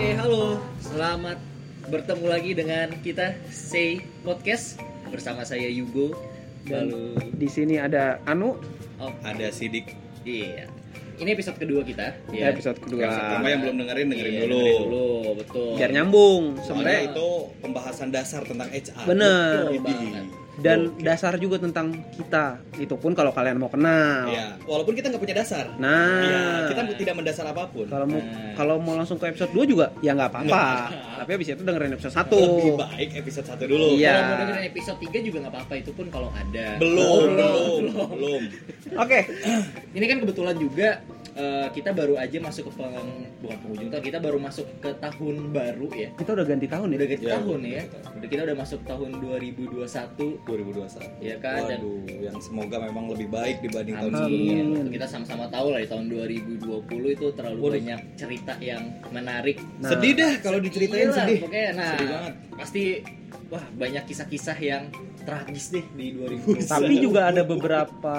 Oke, halo. Selamat bertemu lagi dengan kita Say Podcast bersama saya Yugo. Dan Lalu di sini ada Anu oh, ada sidik iya. Ini episode kedua kita. ya, episode kedua. Yang pertama yang belum dengerin dengerin Iya, dulu. dengerin dulu, betul. Biar nyambung Soalnya sebenarnya itu pembahasan dasar tentang HR. bener Betul. Dan Oke. dasar juga tentang kita. Itu pun kalau kalian mau kenal. Iya, walaupun kita nggak punya dasar. Nah, Iya, kita tidak mendasar apa pun. kalau mau Nah. kalau mau langsung ke episode 2 juga ya nggak apa-apa. Tapi habis itu dengerin episode 1. Lebih baik episode 1 dulu. Iya. Kalau mau dengerin episode 3 juga nggak apa-apa itu pun kalau ada. Belum, Oh, belum, belum. Oke. Ini kan kebetulan juga eh, kita baru aja masuk ke peng, bukan penghujung tahun, kita baru masuk ke tahun baru ya. Kita udah ganti tahun ya. Udah ganti Ya, tahun ya. tahun. Udah kita udah masuk tahun 2021 2021. ya kan dan Waduh, yang semoga memang lebih baik dibanding tahun Amin. sebelumnya. Amin. Kita sama-sama tahu lah di tahun 2020 itu terlalu Waduh. banyak cerita yang menarik. Nah. Sedih dah kalau diceritain Iyalah, sedih. Pokoknya nah Sedih banget. pasti wah banyak kisah-kisah yang tragis deh di 2020. Tapi juga ada beberapa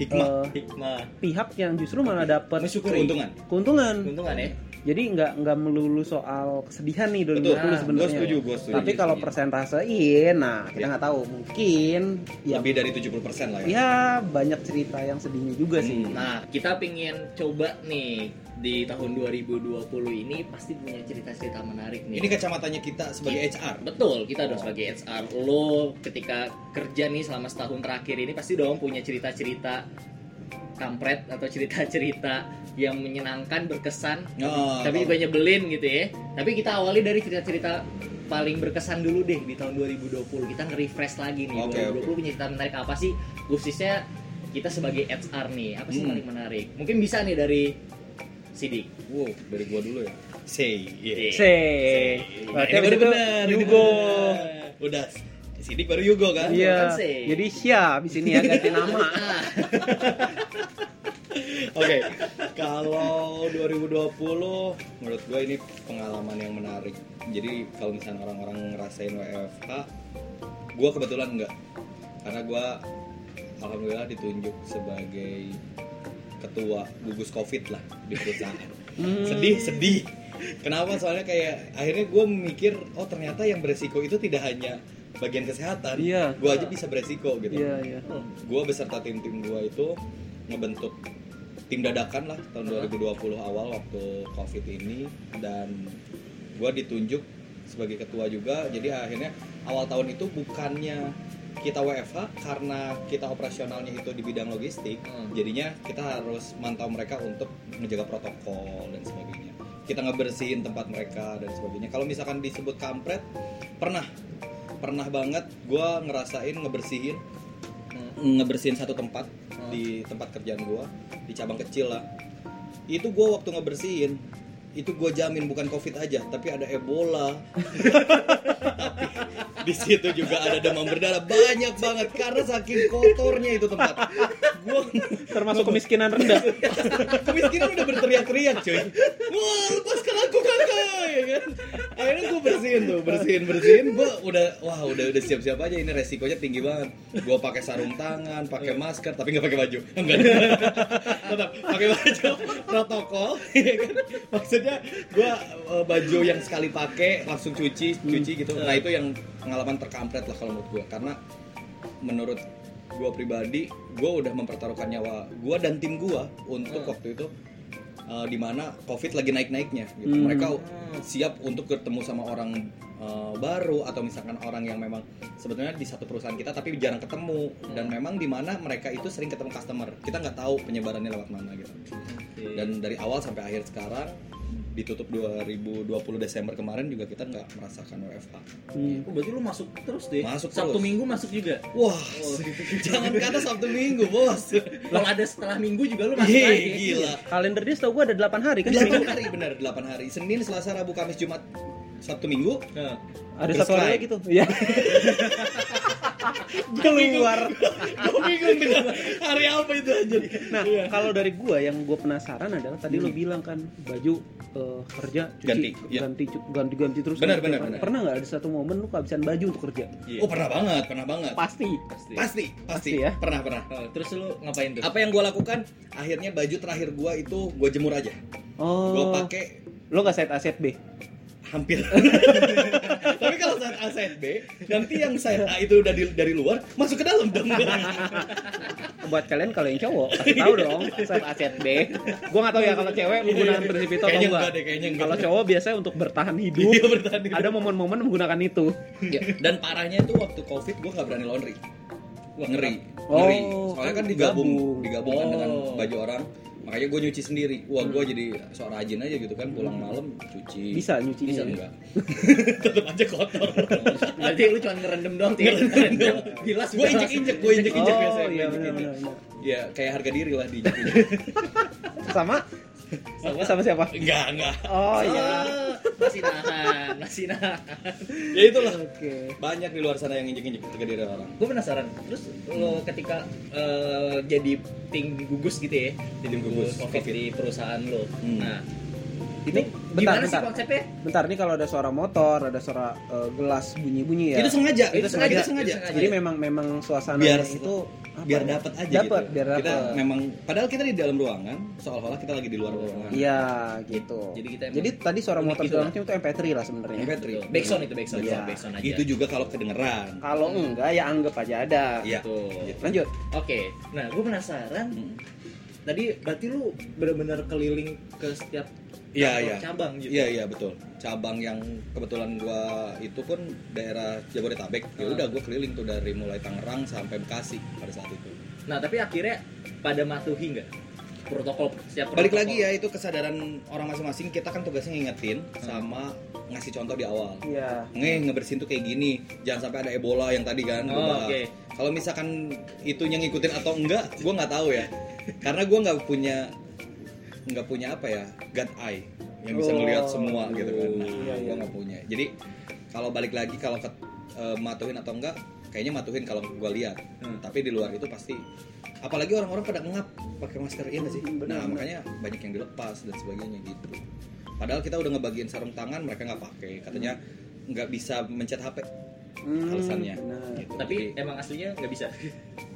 Hikmah. eh, hikmah. pihak yang justru malah dapat. Keuntungan. keuntungan. Keuntungan ya. Jadi nggak nggak melulu soal kesedihan nih 2020 Betul. Nah, sebenarnya. Gue setuju, gue setuju. Tapi kalau persentasein, nah kita Ya. nggak tahu. Mungkin ya, lebih dari 70% lah ya. ya banyak cerita yang sedihnya juga sih. Hmm. Nah, kita pengen coba nih di tahun 2020 ini pasti punya cerita-cerita menarik nih. Ini kacamatanya kita sebagai HR. Betul, kita dong Oh. sebagai HR. Lo ketika kerja nih selama setahun terakhir ini pasti dong punya cerita-cerita kampret atau cerita-cerita yang menyenangkan, berkesan, Oh, tapi kalau- juga nyebelin gitu ya. Tapi kita awali dari cerita-cerita paling berkesan dulu deh di tahun 2020. Kita nge-refresh lagi nih. Oke, 2020 punya cerita menarik apa sih? Khususnya kita sebagai HR nih, apa sih Hmm. paling menarik? Mungkin bisa nih dari Sidik. Wow, dari gua dulu ya. Say, yeah. Say. Nah, Berarti ini benar, ini Yugo. benar. Udah, Sidik baru Yugo kan? Iya. Kan say. Jadi Sia di sini ya ganti nama. Oke, kalau 2020 menurut gue ini pengalaman yang menarik. Jadi kalau misalnya orang-orang ngerasain WFH, gue kebetulan enggak. Karena gue alhamdulillah ditunjuk sebagai ketua gugus covid lah di perusahaan. Hmm. Sedih, sedih. Kenapa? Soalnya kayak akhirnya gue mikir, oh ternyata yang beresiko itu tidak hanya bagian kesehatan. Iya. Gue aja bisa beresiko gitu Iya, iya. gue beserta tim-tim gue itu ngebentuk tim dadakan lah tahun 2020 awal waktu covid ini. Dan gue ditunjuk sebagai ketua juga. Jadi akhirnya awal tahun itu bukannya kita WFH karena kita operasionalnya itu di bidang logistik Hmm. jadinya kita harus mantau mereka untuk menjaga protokol dan sebagainya. Kita ngebersihin tempat mereka dan sebagainya. Kalau misalkan disebut kampret pernah. Pernah banget gue ngerasain ngebersihin ngebersihin satu tempat. Di tempat kerjaan gua di cabang kecil lah. Itu gua waktu ngebersihin itu gue jamin bukan covid aja tapi ada ebola di situ juga ada demam berdarah. Banyak banget karena saking kotornya itu tempat. Gua Termasuk kemiskinan rendah. kemiskinan udah berteriak-teriak cuy. Wah lepaskan aku kakak ya kan? Akhirnya gue bersihin tuh bersihin bersihin. Gue udah wah udah udah siap-siap aja. Ini resikonya tinggi banget. Gue pakai sarung tangan pakai masker tapi nggak pakai baju. Enggak. Tetap pakai baju protokol ya kan? Maksudnya gue baju yang sekali pakai langsung cuci cuci gitu. Nah itu yang pengalaman terkampret lah kalau menurut gue karena menurut gue pribadi gue udah mempertaruhkan nyawa gue dan tim gue untuk Hmm. waktu itu uh, di mana covid lagi naik naiknya gitu. Hmm. mereka siap untuk ketemu sama orang uh, baru atau misalkan orang yang memang sebetulnya di satu perusahaan kita tapi jarang ketemu dan memang di mana mereka itu sering ketemu customer kita nggak tahu penyebarannya lewat mana gitu dan dari awal sampai akhir sekarang ditutup 2020 Desember kemarin juga kita nggak merasakan WFH Hmm. Oh, berarti lu masuk terus deh. Masuk Sabtu terus. Minggu masuk juga. wah Oh. jangan kata Sabtu Minggu bos Kalau ada setelah Minggu juga lu masuk Yeay, lagi. gila Kalender dia setahu gua ada 8 hari kan? 8 hari benar 8 hari Senin Selasa Rabu Kamis Jumat Sabtu Minggu Nah, Ada satu hari lagi tuh. Iya. Keluar. gue bingung dengan hari apa itu aja Nah, Iya. kalau dari gua yang gua penasaran adalah tadi lu Hmm. bilang kan baju eh, kerja cuci, Ganti, iya. ganti ganti ganti terus. Benar, kan? benar, benar. Pernah nggak ada satu momen lu kehabisan baju untuk kerja? iya. oh pernah banget pernah banget Pasti. pasti. pasti pasti Pasti ya. pernah pernah Oh, terus lu ngapain tuh? apa yang gue lakukan akhirnya baju terakhir gue itu gue jemur aja gue Oh. pakai Lo nggak set A set B? Hampir tapi kalau side A side B nanti yang side A itu udah di- dari luar masuk ke dalam dong Buat kalian kalau yang cowok, kasih tahu dong saat aset B. Gua nggak tahu ya kalau cewek menggunakan prinsip itu atau enggak. enggak enggak. Kalau cowok biasanya untuk bertahan hidup. Iya, bertahan hidup. Ada momen-momen menggunakan itu. Ya, dan parahnya itu waktu covid gue nggak berani laundry Wah, ngeri Oh, ngeri soalnya kan digabung digabung. digabungkan dengan Oh. baju orang makanya gue nyuci sendiri. Wah gue jadi sok rajin aja gitu kan. Pulang malam cuci. Bisa nyucinya bisa ya? enggak? Tetap aja kotor. Berarti lu cuma ngerendam doang tinggal ngerendam. Gilas gue injek injek gue injek injek Oh, biasanya iya, ya kayak harga diri lah di Sama? Sama. Siapa? enggak enggak. Oh iya. Masih nahan, masih nahan. ya itulah Oke. banyak di luar sana yang injek injek harga diri orang Gue penasaran. Terus lo ketika eh, jadi tim gugus gitu ya, jadi Tim gugus gugus covid, COVID. di perusahaan lo. Hmm. Nah, Ini bentar, gimana sih bentar. konsepnya? Bentar nih kalau ada suara motor, ada suara eh, gelas bunyi-bunyi ya. itu sengaja Itu itu sengaja sengaja. itu sengaja Itu sengaja. Jadi memang memang suasana biar itu apa biar ya? dapat aja Dapat, gitu. biar dapat. Kita memang padahal kita di dalam ruangan, seolah-olah kita lagi di luar ruangan. Iya, gitu. Jadi kita emang Jadi tadi suara motor gitu macam itu MP3 lah sebenarnya. MP3. Betul. Backsound itu backsound, ya, backsound aja. Itu juga kalau kedengeran. Kalau enggak ya anggap aja ada. Iya. Betul. Lanjut. Oke, nah gue penasaran. Hmm. Tadi berarti lu benar-benar keliling ke setiap Iya, iya. cabang gitu. Iya, iya betul. Cabang yang kebetulan gua itu pun daerah Jabodetabek. Ya Ah. udah gua keliling tuh dari mulai Tangerang sampai Bekasi pada saat itu. Nah, tapi akhirnya pada matuhi nggak protokol setiap Balik protokol? lagi ya itu kesadaran orang masing-masing kita kan tugasnya ngingetin sama ngasih contoh di awal. Iya. Nge ngebersihin tuh kayak gini, jangan sampai ada Ebola yang tadi kan. Oh, oke. Kalau misalkan itu yang ngikutin atau enggak, gua nggak tahu ya. Karena gua nggak punya nggak punya apa ya, God eye yang bisa Oh. ngelihat semua gitu kan. Nah, Iya, iya. gua nggak punya. Jadi kalau balik lagi kalau ke, eh, matuhin atau enggak, kayaknya matuhin kalau gua lihat. Hmm. Tapi di luar itu pasti apalagi orang-orang pada ngap pakai masker iya nggak sih? Hmm, benar, nah, makanya banyak yang dilepas dan sebagainya gitu. Padahal kita udah ngebagiin sarung tangan, mereka nggak pakai. Katanya nggak bisa mencet HP Hmm, alasannya. Gitu. Tapi Jadi, emang aslinya nggak bisa.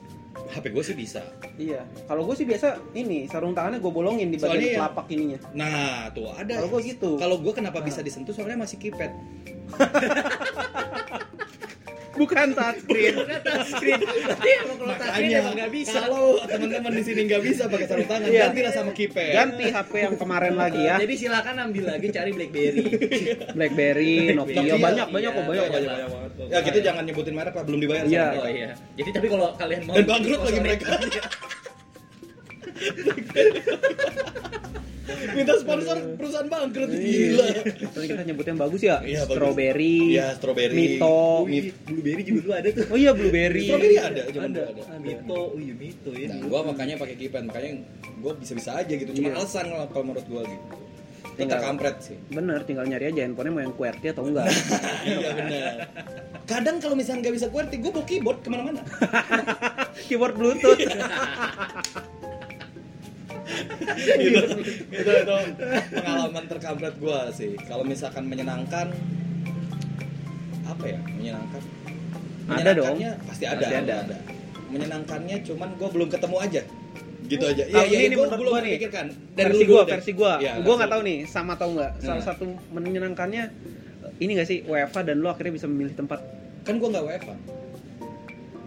HP gue sih bisa. Iya. Kalau gue sih biasa ini sarung tangannya gue bolongin di bagian ya- telapak ininya. Nah, tuh ada. Kalau gue gitu. Kalau gue kenapa Nah. bisa disentuh soalnya masih keypad. Bukan touchscreen. Bukan touchscreen. Tapi emang kalau touchscreen emang nggak bisa. Kalau teman-teman di sini nggak bisa pakai sarung tangan, Iya. gantilah sama keypad. Ganti HP yang kemarin lagi ya. Jadi silakan ambil lagi cari BlackBerry. BlackBerry, Nokia, Nokia, banyak banyak iya, kok banyak banyak banyak. banget. Ya gitu jangan nyebutin merek lah, belum dibayar Iya. sama Oh iya. Jadi tapi kalau kalian mau Dan bangkrut lagi mereka. Minta sponsor perusahaan bangkrut gila. Tapi kita nyebut yang bagus ya. Iya. Strawberry. Iya, strawberry. Mito. Blueberry juga dulu ada tuh. Oh iya blueberry. Strawberry ada, zaman Ada. dulu ada. Mito, oh iya Mito ya. Nah, gua makanya pakai keypad, makanya gua bisa-bisa aja gitu. Cuma Iya. alasan kalau kalau menurut gua gitu. Itu Tinggal- kampret sih. Bener, tinggal nyari aja handphonenya mau yang QWERTY atau enggak. iya benar. Kadang kalau misalnya nggak bisa QWERTY, gue bawa keyboard ke mana-mana. Keyboard Bluetooth. gitu. itu itu pengalaman terkampret gue sih. Kalau misalkan menyenangkan, apa ya? Menyenangkan. Ada dong. Menyenangkannya Pasti ada. Pasti ada. Menyenangkannya cuman gue belum ketemu aja. Gitu aja. Iya iya ini gue menurut belum gua nih, memikirkan. versi dulu gua, deh. versi gua. Iya, gua versi nggak tahu nih sama atau enggak. Salah Hmm. satu menyenangkannya ini gak sih WFA dan lo akhirnya bisa memilih tempat. Kan gue nggak WFA.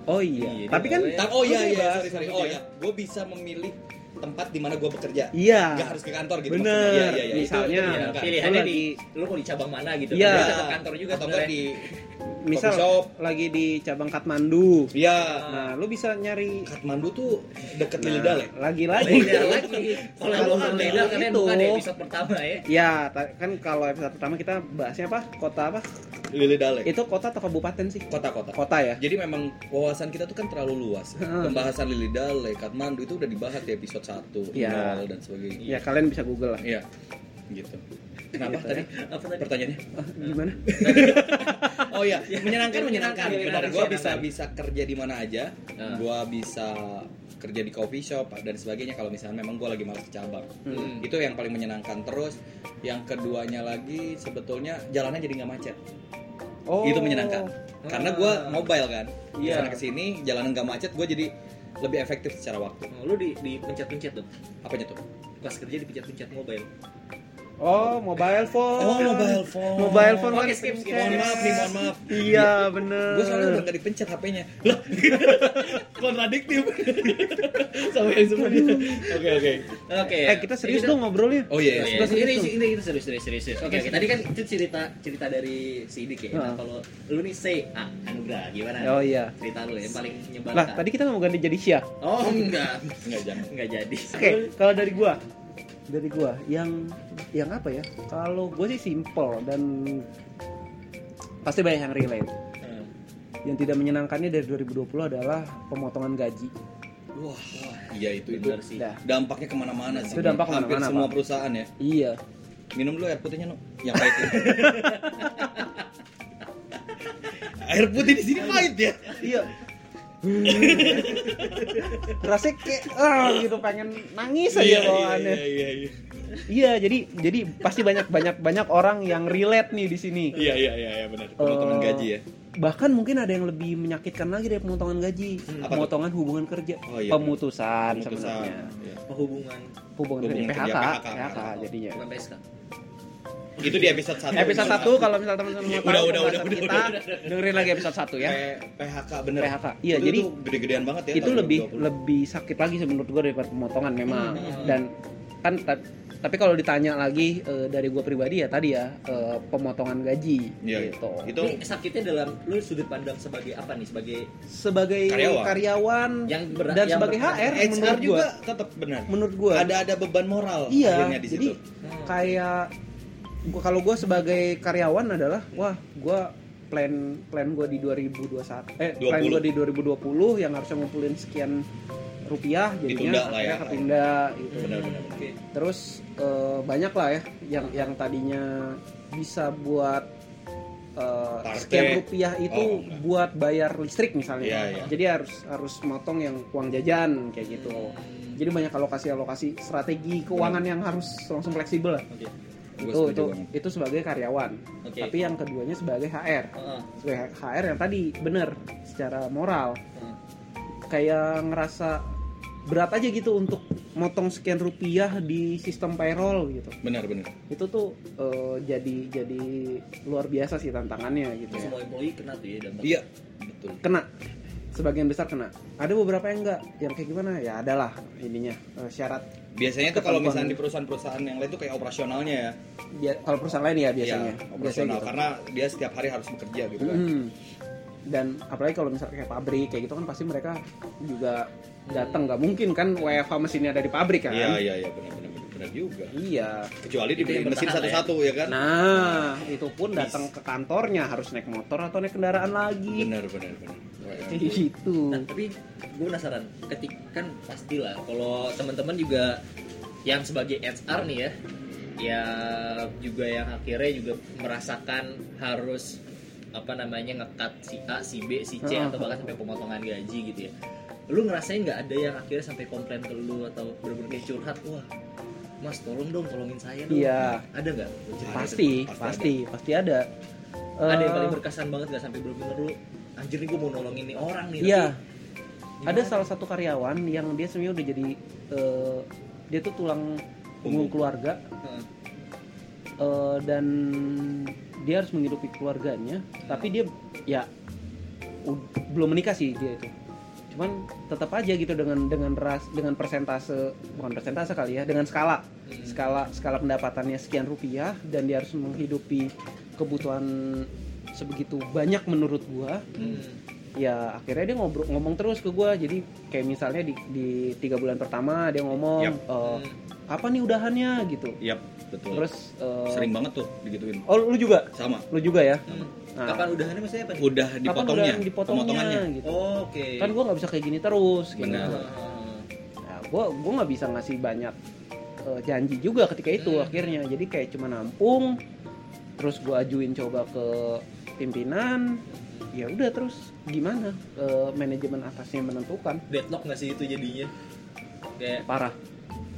Oh Iya, iya. Tapi kan nggak Ta- oh iya iya sorry sorry. Oh iya, gue bisa memilih tempat di mana gue bekerja. Iya. Nggak harus ke kantor gitu. Bener. Iya iya iya. Itu- Misalnya, itu Ya, pilihannya di lu mau di cabang mana gitu. Iya. Tapi tetap kantor juga atau enggak di misal shop. lagi di cabang Katmandu. Iya. Nah, lu bisa nyari Kathmandu tuh deket Nah, Lilidal ya? Lagi-lagi. Lagi. Kalau Kalau lu beda kalian itu- bukan di episode pertama ya. Ya, ta- kan kalau episode pertama kita bahasnya apa? Kota apa? Lilidal ya? Itu kota atau kabupaten sih? Kota-kota. Kota ya. Jadi memang wawasan kita tuh kan terlalu luas. Pembahasan Lilidal, Kathmandu itu udah dibahas di episode 1, Iya. 0 dan sebagainya. Ya kalian bisa Google lah. Iya. Gitu. Kenapa Gitu tadi? Apa tadi? Pertanyaannya? Ah, gimana? Oh iya, menyenangkan menyenangkan. Benar, gua bisa bisa kerja di mana aja. Nah. Gua bisa kerja di coffee shop dan sebagainya kalau misalnya memang gua lagi malas ke cabang. Hmm. Itu yang paling menyenangkan. Terus yang keduanya lagi sebetulnya jalannya jadi nggak macet. Oh. Itu menyenangkan. Karena gua mobile kan. Iya. Ke sana ke sini jalanan nggak macet, gua jadi lebih efektif secara waktu. Oh, lu di di pencet-pencet tuh. Apanya tuh? Pas kerja di pencet-pencet mobile. Oh, mobile phone. Oh, mobile phone. Mobile phone Oke, kan skip, skip. Mohon maaf nih, mohon maaf. Iya, bener. Gue soalnya udah gak dipencet HP-nya. Lah, kontradiktif. Sama yang sebelumnya. Oke, oke. Oke. Eh, kita serius dong ngobrolnya. Oh iya, Oh, iya. Serius, Ini, ini, ini serius, serius, serius, serius. Oke, oke. Tadi kan itu cerita cerita dari si Idik ya. Nah, Heeh. kalau lu nih say A, Anugrah, gimana? Oh iya. Cerita lu yang paling menyebalkan. Lah, tadi kita nggak mau ganti jadi Syah. Oh, enggak. Enggak jangan. Enggak jadi. Oke, kalau dari gua, dari gua yang yang apa ya? Kalau gua sih simple dan pasti banyak yang relate. Hmm. Yang tidak menyenangkannya dari 2020 adalah pemotongan gaji. Wah, iya itu itu. Sih. Dah. Dampaknya ke mana-mana sih. Itu dampak Hampir ke mana-mana, semua Pak. perusahaan ya. Iya. Minum dulu air putihnya, no. Yang pahit itu. air putih di sini pahit ya. Iya. Rasanya kayak ah gitu pengen nangis aja Iya, bawaannya. Iya, iya, iya. Iya, jadi jadi pasti banyak banyak banyak orang yang relate nih di sini. Iya, iya, iya, iya, benar. Pemotongan Eh, gaji ya. Bahkan mungkin ada yang lebih menyakitkan lagi dari pemotongan gaji, Apa tuh? pemotongan hubungan kerja, Oh, iya, pemutusan, Pemutusan. sebenarnya. Iya. Hubungan Hubungan, Hubungan kerja, kerja, PHK, PHK, PHK jadinya. bukan PSK. Itu di episode 1. Episode 1 kalau misal teman-teman mau Udah, tahu udah, udah, kita, udah. dengerin lagi episode 1 ya. PHK bener. PHK. Iya, Itu jadi gede-gedean banget ya. itu lebih 2020. lebih sakit lagi sih menurut gue daripada pemotongan memang Hmm. dan kan ta- tapi kalau ditanya lagi eh, dari gue pribadi ya tadi ya eh, pemotongan gaji Iya, gitu Itu Ini sakitnya dalam lu sudut pandang sebagai apa nih? Sebagai sebagai Karyawan. karyawan, Yang ber- dan yang sebagai. HR HR menurut juga gue tetap benar. menurut gue Ada ada beban moral iya akhirnya di jadi situ. Hmm. kayak gua kalau gue sebagai karyawan adalah wah gue plan plan gue di 2021 eh plan 20. gue di 2020 yang harusnya ngumpulin sekian rupiah jadinya Ditunda ya. ketunda gitu Benar-benar. Oke. terus eh, banyak lah ya yang yang tadinya bisa buat Partai. sekian rupiah itu Oh, enggak. buat bayar listrik misalnya Iya, iya. jadi harus harus motong yang uang jajan kayak gitu jadi banyak alokasi alokasi strategi keuangan yang harus langsung fleksibel lah Oke. Gua itu itu banget. itu sebagai karyawan Oke. tapi yang keduanya sebagai HR Heeh. sebagai HR yang tadi bener secara moral Heeh. kayak ngerasa berat aja gitu untuk motong sekian rupiah di sistem payroll gitu Benar-benar. itu tuh eh, jadi jadi luar biasa sih tantangannya gitu ya Semua employee kena tuh ya dampak. Iya, betul. kena sebagian besar kena ada beberapa yang enggak yang kayak gimana ya adalah ininya eh, syarat Biasanya tuh kalau misalnya di perusahaan-perusahaan yang lain tuh kayak operasionalnya ya. Bia- kalau perusahaan lain ya biasanya biasanya operasional gitu. karena dia setiap hari harus bekerja gitu kan. Mm. dan apalagi kalau misalnya kayak pabrik kayak gitu kan pasti mereka juga datang nggak mungkin kan WFH mesinnya ada di pabrik kan Iya, iya, iya, benar benar juga. Iya. Kecuali dibeli yang mesin bertahan, satu-satu ya kan. Nah, itu pun datang ke kantornya harus naik motor atau naik kendaraan lagi. Benar benar benar. Kayak gitu. Nah, tapi gue penasaran, ketik kan pastilah kalau teman-teman juga yang sebagai HR nih ya, ya juga yang akhirnya juga merasakan harus apa namanya ngekat si A, si B, si C atau bahkan sampai pemotongan gaji gitu ya. Lu ngerasain nggak ada yang akhirnya sampai komplain ke lu atau bener-bener kayak curhat, wah Mas tolong dong tolongin saya dong. Iya. Ada nggak? Pasti, Pasti pasti, pasti ada. Ada yang Eh, paling berkesan banget nggak sampai bener-bener lu anjir nih gue mau nolongin nih orang nih. Iya. tapi Ada salah satu karyawan yang dia sebenarnya udah jadi eh, dia tuh tulang punggung keluarga Heeh. eh, dan dia harus menghidupi keluarganya, tapi dia ya belum menikah sih dia itu. Cuman tetap aja gitu dengan dengan ras dengan persentase bukan persentase kali ya, dengan skala Hmm. skala skala pendapatannya sekian rupiah dan dia harus menghidupi kebutuhan sebegitu banyak menurut gua Hmm. ya akhirnya dia ngobrol ngomong terus ke gua jadi kayak misalnya di di tiga bulan pertama dia ngomong Yap. eh, Hmm. apa nih udahannya gitu Yap, betul. terus eh, sering banget tuh digituin. oh lu juga Sama. lu juga ya Hmm. Nah. Kapan udahannya maksudnya apa? Udah Kapan dipotongnya, udah dipotongnya pemotongannya. gitu Oh, Oke. kan gua nggak bisa kayak gini terus gitu. Benar. Nah, gua gua nggak bisa ngasih banyak eh, janji juga ketika itu Hmm. akhirnya jadi kayak cuma nampung terus gua ajuin coba ke pimpinan ya udah terus gimana Eh, manajemen atasnya menentukan Deadlock nggak sih itu jadinya? Kayak parah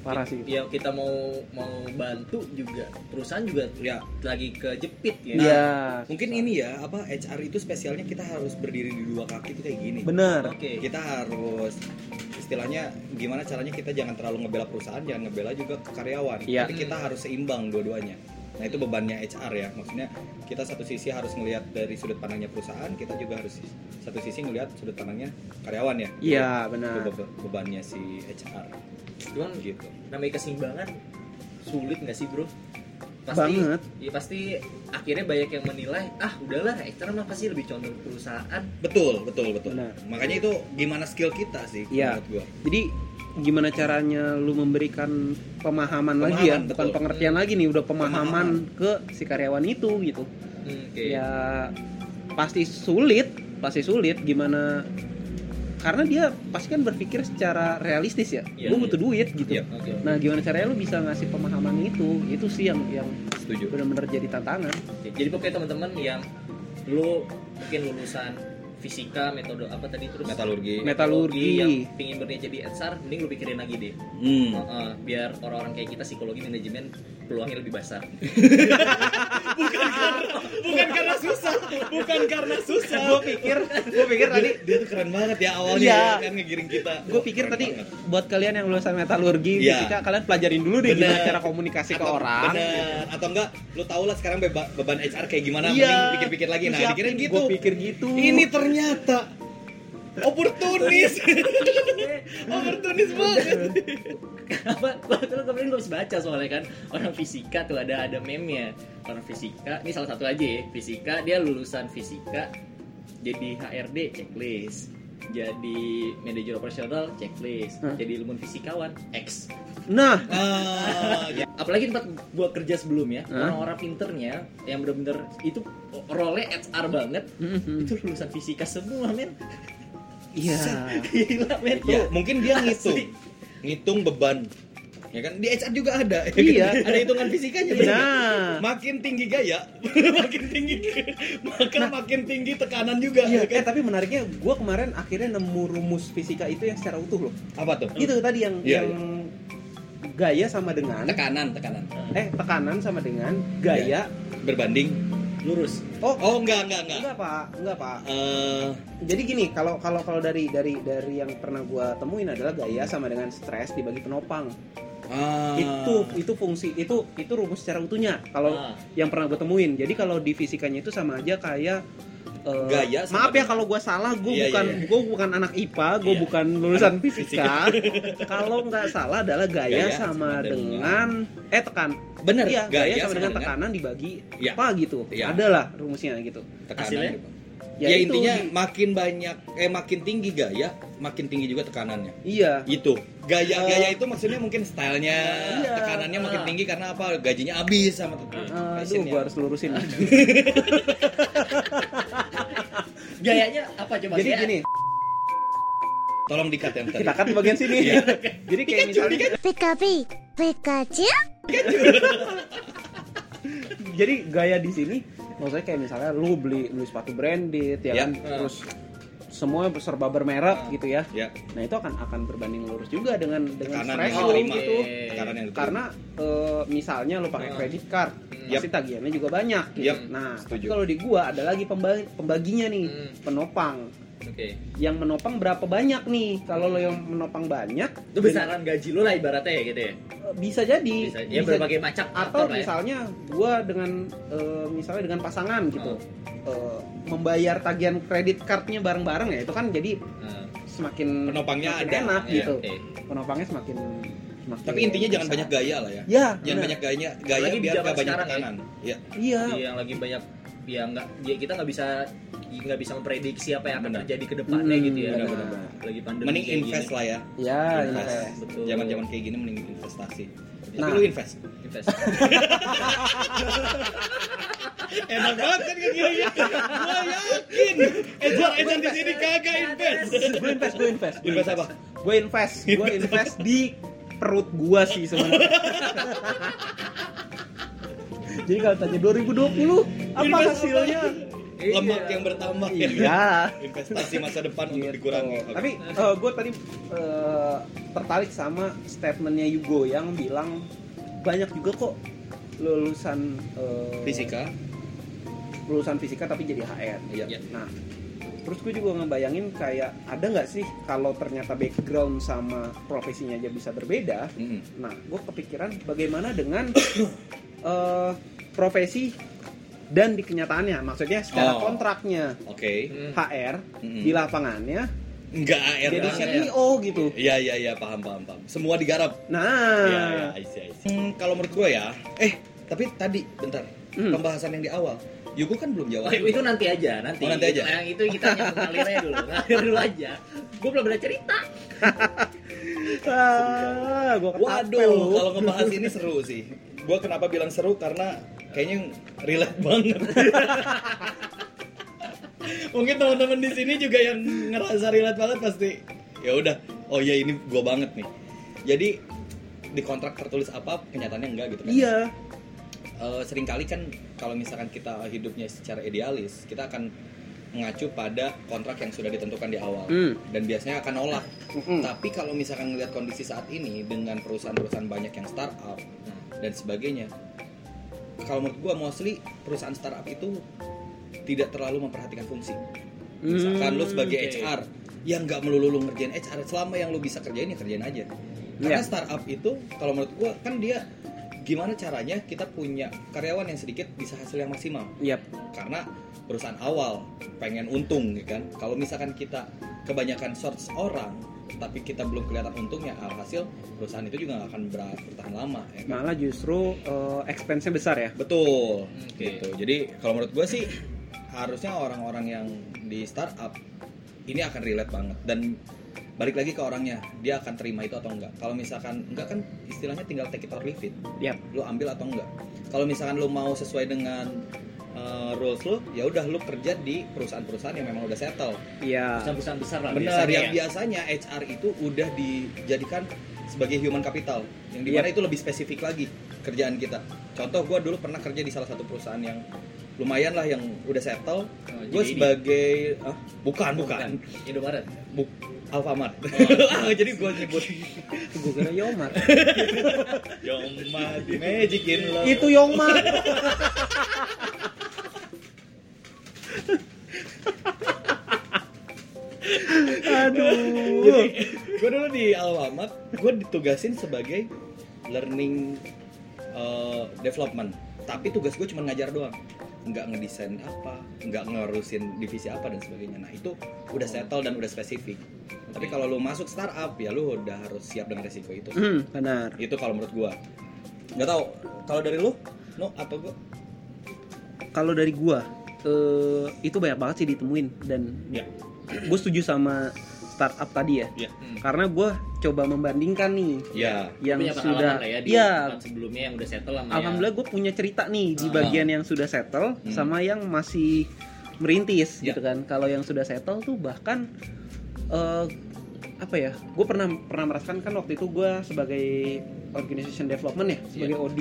parah sih ya kita mau mau bantu juga perusahaan juga Ya. lagi kejepit ya. Iya, Mungkin susah. ini ya, apa HR itu spesialnya kita harus berdiri di dua kaki itu kayak gini. bener Oke. Kita harus istilahnya gimana caranya kita jangan terlalu ngebela perusahaan jangan ngebela juga karyawan Iya. tapi kita harus seimbang dua-duanya nah itu bebannya HR ya maksudnya kita satu sisi harus ngelihat dari sudut pandangnya perusahaan kita juga harus satu sisi ngelihat sudut pandangnya karyawan ya Iya, itu benar. be- bebannya si HR Cuman gitu namanya keseimbangan sulit nggak sih bro? Pasti, Banget. Ya pasti akhirnya banyak yang menilai ah udahlah HR mah pasti lebih condong perusahaan. betul betul betul Benar. makanya itu gimana skill kita sih Iya. menurut gua Jadi gimana caranya lu memberikan pemahaman, lagi ya, Pemahaman, bukan betul. pengertian lagi nih, udah pemahaman, ke si karyawan itu gitu. Hmm, Oke. Ya pasti sulit, pasti sulit gimana karena dia pasti kan berpikir secara realistis ya. Iya, gue butuh duit gitu. Iya. Oke. Nah, gimana caranya lu bisa ngasih pemahaman itu? Itu sih yang yang setuju benar-benar jadi tantangan. Jadi pokoknya teman-teman yang lu mungkin lulusan fisika, metode apa tadi terus metalurgi Metalurgi. yang pingin berniat jadi HR, mending lu pikirin lagi deh. hmm. Heeh, biar orang-orang kayak kita psikologi manajemen peluangnya lebih besar. bukan karena susah bukan karena susah gue pikir, gue pikir tadi dia tuh keren banget ya awalnya Iya. ya, kan ngegiring kita gue pikir Keren tadi banget. buat kalian yang lulusan metalurgi Iya. fisika kalian pelajarin dulu deh Bener. gimana cara komunikasi ke Atau- orang bener atau enggak lu tau lah sekarang beba- beban HR kayak gimana Iya. mending pikir-pikir lagi nah Siapin, dikirin gitu gua pikir gitu ini ternyata oportunis oportunis banget? Gua tuh kemarin gue habis baca soalnya kan orang fisika tuh ada ada meme-nya. Orang fisika, ini salah satu aja ya. Fisika dia lulusan fisika jadi HRD checklist. Jadi manajer operasional checklist. Hah? Jadi ilmu fisikawan X. nah ah, ya. Apalagi tempat gua kerja sebelumnya, Hah? orang-orang pinternya yang bener-bener itu role HR banget, Mhm. itu lulusan fisika semua, men. Iya Gila, men. ya mungkin dia ngitung Asli. ngitung beban ya kan di HR juga ada ya kan? Iya. ada hitungan fisikanya Nah. makin tinggi gaya makin tinggi maka makin tinggi tekanan juga Iya, ya eh kan? tapi menariknya gue kemarin akhirnya nemu rumus fisika itu yang secara utuh loh. apa tuh Itu tadi yang Iya, yang gaya sama dengan tekanan tekanan eh tekanan sama dengan gaya. berbanding lurus. Oh, oh enggak enggak enggak enggak pak, enggak pak. Eh, Jadi gini, kalau kalau kalau dari dari dari yang pernah gua temuin adalah gaya sama dengan stres dibagi penopang. ah, Itu itu fungsi itu itu rumus secara utuhnya. Kalau Ah. yang pernah gue temuin. Jadi kalau di fisikanya itu sama aja kayak eh, Gaya sama maaf ya dengan- kalau gue salah, gue Iya, bukan iya, iya. gue bukan anak IPA, gue Iya. bukan lulusan Anak fisika. kalau nggak salah adalah gaya, Gaya sama, sama dengan eh tekan. bener Iya, gaya, sama, dengan tekanan dibagi Iya. apa gitu. Iya. Adalah rumusnya gitu. tekanan Hasilnya? gitu. Ya, ya, itu intinya makin banyak eh makin tinggi gaya makin tinggi juga tekanannya Iya. itu gaya Eh, gaya itu maksudnya mungkin stylenya Iya. tekanannya makin Ah. tinggi karena apa gajinya habis sama tuh Aduh, fashionnya. gue harus lurusin. Gayanya apa coba? Jadi gini, tolong dikat yang tadi kita cut di bagian sini. Iya. Jadi kayak misalnya, Pikapi, Pikachu. jadi gaya di sini, maksudnya kayak misalnya lu beli beli sepatu branded, ya Iya. kan, terus semua serba bermerek gitu ya. ya Nah itu akan akan berbanding lurus juga dengan dengan yang lu diterima gitu. tekanan yang diterima Karena eh, misalnya lu pakai Ah. credit card, Hmm. pasti tagihannya juga banyak. Gitu. Yap, Nah, kalau di gua ada lagi pemba- pembaginya nih, Hmm. penopang. Oke. Yang menopang berapa banyak nih? Kalau lo yang menopang banyak, Itu besaran gaji lu lah ibaratnya ya gitu ya. eh, bisa jadi. Bisa, ya berbagai macam atau ya. misalnya gua dengan eh, misalnya dengan pasangan gitu eh, membayar tagihan kredit cardnya bareng-bareng ya itu kan jadi Nah, semakin Penopangnya semakin ada, enak ya, gitu oke. penopangnya semakin semakin tapi intinya jangan besar. banyak gaya lah ya ya jangan benar. banyak gaya gaya Apalagi biar gak banyak sekarang ya. tekanan ya iya Iya, yang lagi banyak ya nggak ya kita nggak bisa nggak bisa memprediksi apa yang akan Benar. terjadi ke depannya Hmm, gitu ya. Benar, Lagi- benar. lagi pandemi mending kayak invest gini. lah ya. Ya Invest. betul. Zaman zaman kayak gini mending investasi. Nah. tapi lu invest. Invest. Enak banget kan kayak gini. Gua yakin. Ejar ejar di sini kagak invest. gue invest gue invest gua Invest apa? gue invest gue invest di perut gua sih sebenarnya jadi kalau tanya 2020 apa hasilnya Iya. lemak yang bertambah ya iya investasi masa depan untuk Gitu. dikurangi Oke. Tapi gue tadi eh, tertarik sama statementnya Yugo yang bilang banyak juga kok lulusan eh, fisika lulusan fisika tapi jadi HR. Iya. Iya. Nah, terus gue juga ngebayangin kayak ada nggak sih kalau ternyata background sama profesinya aja bisa berbeda Mm-mm. nah gue kepikiran bagaimana dengan eh, profesi dan di kenyataannya maksudnya secara Oh. kontraknya Oke. Hmm. HR Mm-mm. di lapangannya Enggak AR jadi. CEO gitu Iya iya iya paham paham paham. Semua digarap. nah Iya iya I see, I see. Hmm, kalau menurut gue ya, eh tapi tadi bentar Hmm. pembahasan yang di awal, Yugo kan belum jawab. Oh, itu nanti aja, nanti. Oh, nanti aja? Yang itu kita hanya mengalirnya dulu, ngalir dulu aja. Gue belum ada cerita. ah, gue Waduh, kalau ngebahas ini seru sih. Gue kenapa bilang seru karena kayaknya relate banget. Mungkin teman-teman di sini juga yang ngerasa relate banget pasti. Ya udah, oh iya ini gue banget nih. Jadi di kontrak tertulis apa, kenyataannya enggak gitu kan? iya Eh, sering kali kan kalau misalkan kita hidupnya secara idealis, kita akan mengacu pada kontrak yang sudah ditentukan di awal Hmm. dan biasanya akan nolak. Mm-mm. Tapi kalau misalkan ngelihat kondisi saat ini dengan perusahaan-perusahaan banyak yang startup dan sebagainya, kalau menurut gua mostly perusahaan startup itu tidak terlalu memperhatikan fungsi. Misalkan lu sebagai oke. HR yang nggak melulu lu ngerjain HR, selama yang lu bisa kerjain ya kerjain aja. Karena Iya. startup itu kalau menurut gua kan dia gimana caranya kita punya karyawan yang sedikit bisa hasil yang maksimal Yap. karena perusahaan awal pengen untung ya kan kalau misalkan kita kebanyakan source orang tapi kita belum kelihatan untungnya alhasil perusahaan itu juga nggak akan ber- bertahan lama ya kan? malah justru eh, expense-nya besar ya betul Oke. gitu jadi kalau menurut gue sih harusnya orang-orang yang di startup ini akan relate banget dan balik lagi ke orangnya dia akan terima itu atau enggak kalau misalkan enggak kan istilahnya tinggal take it or leave it Yap. lu ambil atau enggak kalau misalkan lu mau sesuai dengan uh, rules lu ya udah lu kerja di perusahaan-perusahaan yang memang udah settle. Iya. Perusahaan-perusahaan besar lah. benar biasanya. yang ya. biasanya HR itu udah dijadikan sebagai human capital yang di mana Yep. itu lebih spesifik lagi kerjaan kita. Contoh gue dulu pernah kerja di salah satu perusahaan yang lumayan lah yang udah settle. Oh, gue sebagai ah, bukan bukan. Indomaret. Buk Alfamart. Ah, jadi gue nyebut. Gue kira Yomar Yomad Magic in Love itu Yomar Jadi gue dulu di Alfamart, gue ditugasin sebagai learning uh, development. Tapi tugas gue cuma ngajar doang, nggak ngedesain apa, nggak ngurusin divisi apa dan sebagainya. Nah itu udah settle dan udah spesifik. Tapi kalau lu masuk startup ya lu udah harus siap dengan resiko itu. Hmm, benar Itu kalau menurut gue. Nggak tahu. Kalau dari lu, no atau gue? kalau dari gua eh, itu banyak banget sih ditemuin dan Ya. gue setuju sama startup tadi ya Ya. Hmm. karena gue coba membandingkan nih Ya. yang Punya sudah lah ya di ya tempat sebelumnya yang udah settle sama alhamdulillah gue punya cerita nih di Ah. bagian yang sudah settle Hmm. sama yang masih merintis Ya. gitu kan kalau yang sudah settle tuh bahkan eh, apa ya gue pernah pernah merasakan kan waktu itu gue sebagai organization development ya sebagai Iya. OD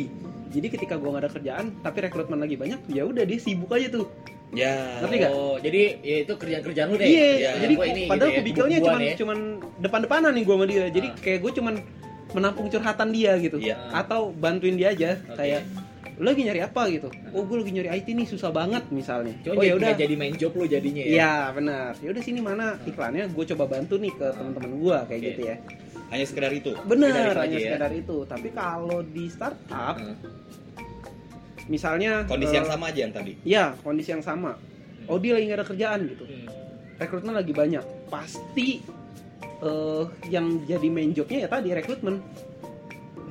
jadi ketika gue gak ada kerjaan tapi rekrutmen lagi banyak ya udah dia sibuk aja tuh Ya. Ngerti nggak? Oh, jadi ya itu kerjaan-kerjaan lu deh. Iya, jadi Gua ini padahal gitu ya, kubikelnya cuman ya. cuman depan-depanan nih gue sama dia. Jadi Ah. kayak gue cuman menampung curhatan dia gitu. Iya. Atau bantuin dia aja Oke. kayak lu lagi nyari apa gitu. Oh, gue lagi nyari IT nih susah banget misalnya. Cuma oh jadi, ya udah. jadi main job lu jadinya ya. Iya, benar. Ya udah sini mana iklannya gue coba bantu nih ke teman-teman gue kayak Oke. gitu ya. Hanya sekedar itu. Benar, hanya ya. sekedar itu. Tapi kalau di startup Hmm. Misalnya Kondisi yang eh, sama aja yang tadi. Iya, kondisi yang sama. Oh, dia lagi gak ada kerjaan gitu. Hmm. rekrutmen lagi banyak pasti eh yang jadi main jobnya ya tadi rekrutmen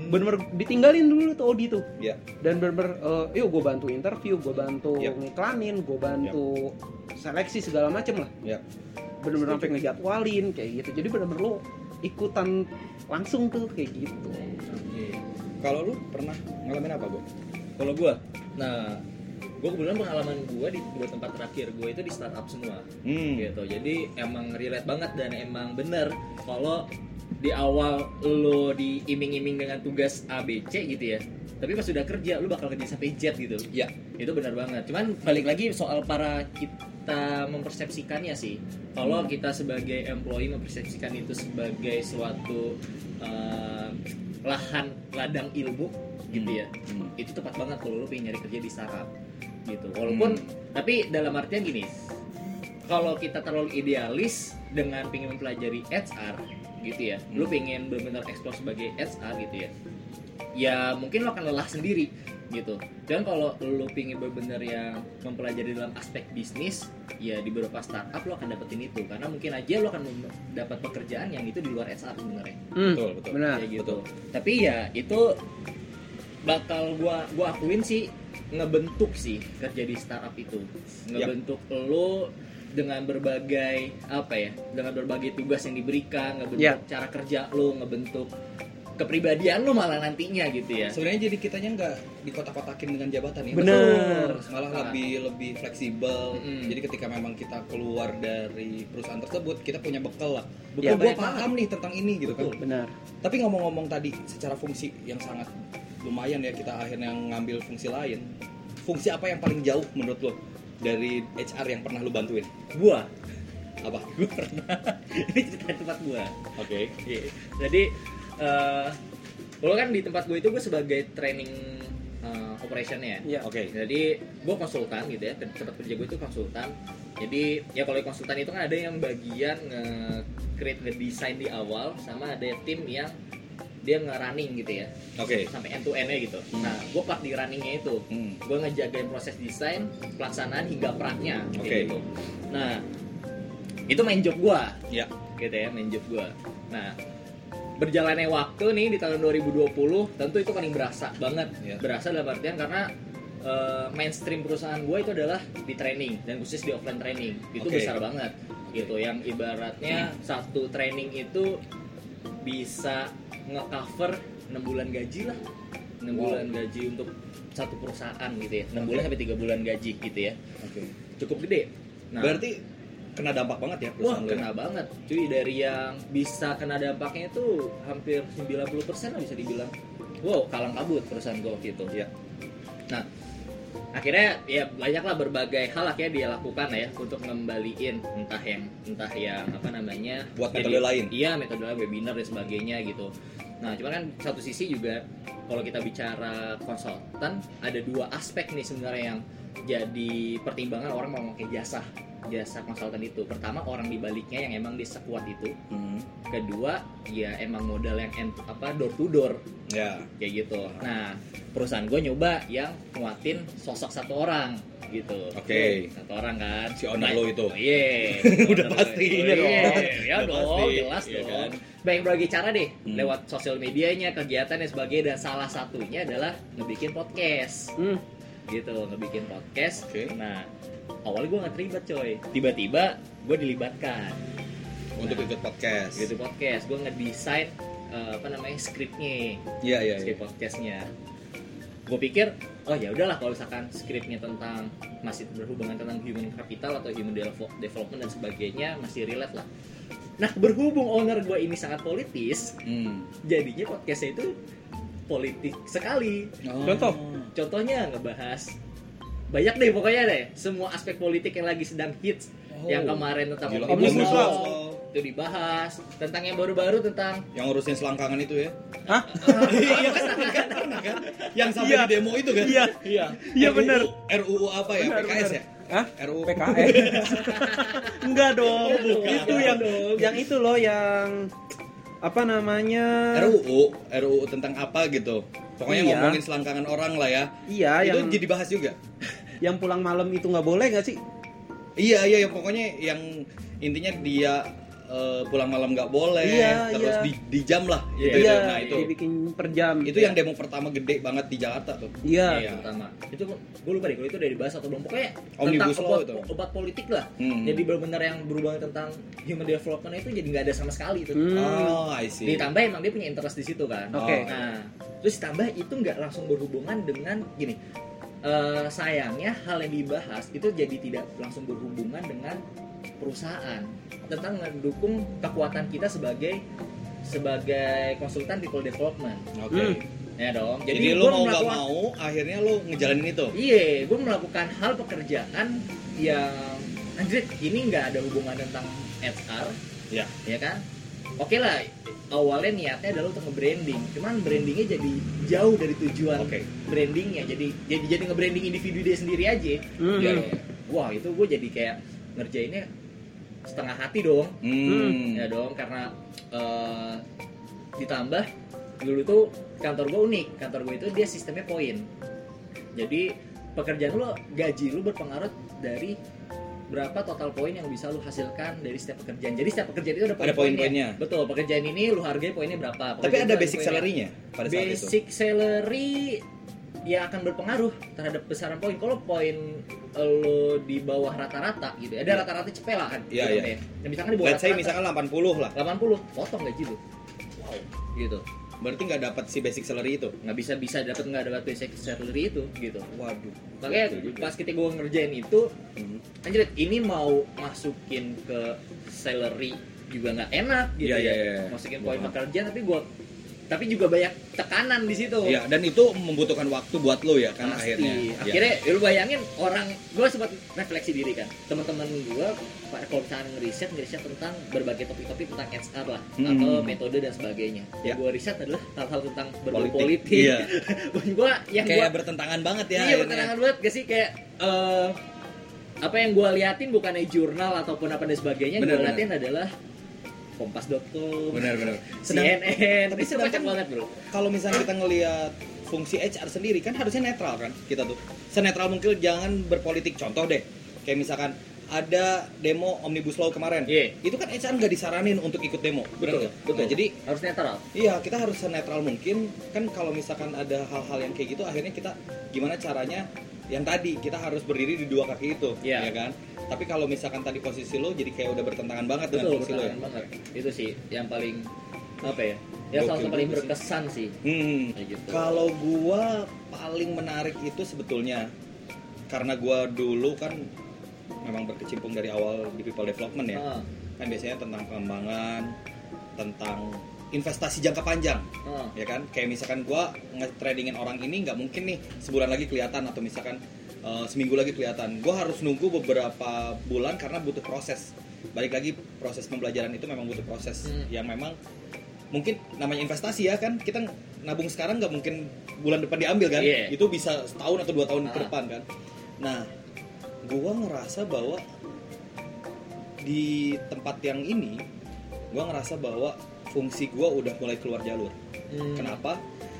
bener-bener ditinggalin dulu tuh Odi tuh Ya. dan bener-bener eh, yuk gue bantu interview gue bantu Yap. ngiklanin gue bantu seleksi segala macem lah Ya. bener-bener sampai ngejadwalin kayak gitu jadi bener-bener lo ikutan langsung tuh kayak gitu Kalau lu pernah ngalamin apa, Go? Kalau gua, nah gue kebetulan pengalaman gue di dua tempat terakhir gue itu di startup semua. Hmm. gitu jadi emang relate banget dan emang bener kalau di awal lo diiming-iming dengan tugas A B C gitu ya tapi pas sudah kerja lo bakal kerja sampai Z gitu. Ya. itu benar banget. Cuman balik lagi soal para kita mempersepsikannya sih. Kalau kita sebagai employee mempersepsikan itu sebagai suatu eh, lahan ladang ilmu gitu ya Hmm. itu tepat banget kalau lo pengen nyari kerja di startup gitu walaupun Hmm. tapi dalam artian gini kalau kita terlalu idealis dengan pengen mempelajari HR gitu ya lu Hmm. pengen benar-benar explore sebagai HR gitu ya ya mungkin lo akan lelah sendiri gitu dan kalau lu pengen benar-benar yang mempelajari dalam aspek bisnis ya di beberapa startup lo akan dapetin itu karena mungkin aja lo akan dapat pekerjaan yang itu di luar HR sebenarnya Hmm, Betul, betul. benar kayak gitu. betul. Tapi ya itu bakal gua gua akuin sih ngebentuk sih kerja di startup itu. Ngebentuk lo dengan berbagai apa ya? Dengan berbagai tugas yang diberikan, ngebentuk Ya. cara kerja lo, ngebentuk kepribadian lo malah nantinya gitu ya. Sebenarnya jadi kitanya nggak dikotak-kotakin dengan jabatan ya. Bener. Betul. Malah Ah. lebih lebih fleksibel. Mm-mm. Jadi ketika memang kita keluar dari perusahaan tersebut, kita punya bekal lah. Ya, Bekal gue banyak paham nih tentang ini gitu kan. Betul. benar Tapi ngomong-ngomong tadi secara fungsi yang sangat lumayan ya kita akhirnya ngambil fungsi lain. Fungsi apa yang paling jauh menurut lo dari HR yang pernah lo bantuin? Gua, Apa? gua pernah. Ini cerita tempat gua. Oke. Iya. Jadi eh lo kan di tempat gue itu gue sebagai training eh, operationnya Iya. Oke. jadi gue konsultan gitu ya tempat kerja gue itu konsultan jadi ya kalau konsultan itu kan ada yang bagian nge create ngedesain di awal sama ada tim yang dia nge-running gitu ya Oke. sampai end to end gitu Hmm. nah gue part di runningnya itu Hmm. gue ngejagain proses desain pelaksanaan hingga praknya kayak Oke. gitu nah itu main job gue Ya. gitu ya main job gue nah berjalannya waktu nih di tahun 2020 tentu itu paling berasa banget Iya. berasa dalam artian karena eh, mainstream perusahaan gue itu adalah di training dan khusus di offline training itu Oke. besar banget gitu yang ibaratnya satu training itu bisa nge-cover 6 bulan gaji lah. 6 Wow. bulan gaji untuk satu perusahaan gitu ya. 6 bulan sampai 3 bulan gaji gitu ya. Oke. cukup gede. Nah, Berarti kena dampak banget ya Wah ya? kena banget cuy. Dari yang bisa kena dampaknya itu hampir 90% lah bisa dibilang. Wow kalang kabut perusahaan gue waktu itu. Iya. nah akhirnya ya banyaklah berbagai hal akhirnya dia lakukan ya untuk ngembaliin entah yang entah yang apa namanya Buat jadi- metode lain. iya metode lain webinar dan sebagainya gitu nah cuman kan satu sisi juga kalau kita bicara konsultan ada dua aspek nih sebenarnya yang jadi pertimbangan orang mau pakai jasa jasa konsultan itu pertama orang di baliknya yang emang dia sekuat itu Hmm. kedua ya emang modal yang end, apa door to door Ya. kayak gitu nah perusahaan gue nyoba yang nguatin sosok satu orang gitu Oke. satu orang kan Si owner lo itu. Oh, iya Udah Owner pasti, lo. iya Iya, dong. ya Udah dong pasti, jelas iya dong kan? banyak berbagai cara deh Hmm. lewat sosial medianya kegiatan dan sebagainya dan salah satunya adalah ngebikin podcast Hmm, gitu ngebikin podcast Oke. nah awalnya gue nggak terlibat coy tiba-tiba gue dilibatkan Untuk ikut podcast. gitu podcast gue ngedesain eh, apa namanya skripnya Iya, iya, iya. skrip podcastnya gue pikir oh ya udahlah kalau misalkan skripnya tentang masih berhubungan tentang human capital atau human develop- development dan sebagainya masih relate lah nah berhubung owner gue ini sangat politis Hmm. jadinya podcastnya itu politik sekali Oh. Contoh? contohnya ngebahas banyak deh pokoknya deh semua aspek politik yang lagi sedang hits Oh. yang kemarin tentang Omnibus Law, itu dibahas tentang yang baru-baru tentang Yang ngurusin selangkangan itu ya. Hah? Iya kan, kan, pernah kan? Yang sampai Iya. di demo itu kan? Iya. Iya. Iya, RUU bener. RUU apa ya? Bener, PKS bener. ya? Hah? RUU PKS. Enggak dong. bukan. Itu yang yang itu loh yang apa namanya? RUU, RUU tentang apa gitu. Pokoknya Iya. ngomongin selangkangan orang lah ya. Iya, itu yang jadi bahas juga. yang pulang malam itu nggak boleh nggak sih? Iya, iya, yang pokoknya yang intinya dia eh, pulang malam nggak boleh, Iya, terus iya. di, di jam lah. Iya, gitu. Iya, Nah, itu. dibikin per jam. Itu yang demo pertama gede banget di Jakarta tuh. Iya. Iya, pertama. Itu gue lupa deh kalau itu udah dibahas atau belum. Pokoknya Omnibus tentang Law obat, itu. obat politik lah. Hmm. Jadi benar-benar yang berhubungan tentang human development itu jadi nggak ada sama sekali itu. Hmm. Oh, I see. Ditambah emang dia punya interest di situ kan. Oke. Nah, terus ditambah itu nggak langsung berhubungan dengan gini. eh, sayangnya hal yang dibahas itu jadi tidak langsung berhubungan dengan perusahaan tentang mendukung kekuatan kita sebagai sebagai konsultan people development Oke. Hmm. ya dong Jadi, gua lo mau nggak mau, akhirnya lo ngejalanin itu. Iya, gue melakukan hal pekerjaan yang anjir ini nggak ada hubungan tentang HR, Ya. ya kan? Oke lah, awalnya niatnya adalah untuk nge-branding, cuman brandingnya jadi jauh dari tujuan Oke. brandingnya, jadi jadi jadi nge-branding individu dia sendiri aja. Hmm. Ya, wah itu gue jadi kayak ngerjainnya setengah hati dong Hmm. ya dong karena eh, ditambah dulu tuh kantor gue unik kantor gue itu dia sistemnya poin jadi pekerjaan lo gaji lo berpengaruh dari berapa total poin yang bisa lo hasilkan dari setiap pekerjaan jadi setiap pekerjaan itu ada Ada poin-poinnya. betul pekerjaan ini lo hargai poinnya berapa Tapi Pekerjaan ada itu basic salary-nya pada saat itu. basic salary ya akan berpengaruh terhadap besaran poin kalau poin lo di bawah rata-rata gitu ya ada Iya. rata-rata cepet lah kan Iya, gitu iya. ya. Nah, misalkan di bawah Let's rata-rata misalkan 80 lah. 80 potong gaji lu wow gitu Berarti nggak dapat si basic salary itu. nggak bisa bisa dapat nggak dapat basic salary itu gitu Waduh. makanya pas ketika gue ngerjain itu Hmm. anjir ini mau masukin ke salary juga nggak enak gitu Iya, ya iya, iya. masukin poin pekerjaan tapi gue tapi juga banyak tekanan di situ Iya, dan itu membutuhkan waktu buat lo ya kan Pasti. akhirnya. Iya. akhirnya ya lu bayangin orang gue sempat refleksi diri kan teman-teman gue kalau misalnya ngeriset ngeriset tentang berbagai topik-topik tentang HR lah Hmm. atau metode dan sebagaya Ya. yang gue riset adalah hal-hal tentang berbau Politik. Iya. gue yang gue kayak bertentangan banget ya iya akhirnya. bertentangan banget gak sih kayak eh, apa yang gue liatin bukannya jurnal ataupun apa dan sebagainya gue liatin adalah kompas.com Benar-benar. CNN tapi itu sedangkan- kocak banget bro Kalau misalnya kita ngelihat fungsi HR sendiri kan harusnya netral kan kita tuh. Senetral mungkin jangan berpolitik. Contoh deh, kayak misalkan ada demo omnibus law kemarin. Iya. Itu kan HR nggak disaranin untuk ikut demo. betul nggak? betul Nah, jadi harus netral Iya, kita harus senetral mungkin. Kan kalau misalkan ada hal-hal yang kayak gitu, akhirnya kita gimana caranya? Yang tadi kita harus berdiri di dua kaki itu, Iya. ya kan? Tapi kalau misalkan tadi posisi lo, jadi kayak udah bertentangan banget dengan betul fungsi lo ya. banget itu sih yang paling apa ya yang salah satu paling juga sih. berkesan sih Hmm. kayak gitu Kalau gua paling menarik itu sebetulnya karena gua dulu kan memang berkecimpung dari awal di people development ya. Ah, Kan biasanya tentang pengembangan, tentang investasi jangka panjang. ah. ya kan kayak misalkan gua nge-tradingin orang ini nggak mungkin nih sebulan lagi kelihatan atau misalkan uh, seminggu lagi kelihatan gua harus nunggu beberapa bulan karena butuh proses balik lagi proses pembelajaran itu memang butuh proses Hmm. yang memang mungkin namanya investasi ya kan kita nabung sekarang nggak mungkin bulan depan diambil kan Iya. itu bisa setahun atau dua tahun ke Ah. depan kan nah gua ngerasa bahwa di tempat yang ini gua ngerasa bahwa fungsi gua udah mulai keluar jalur Hmm. Kenapa?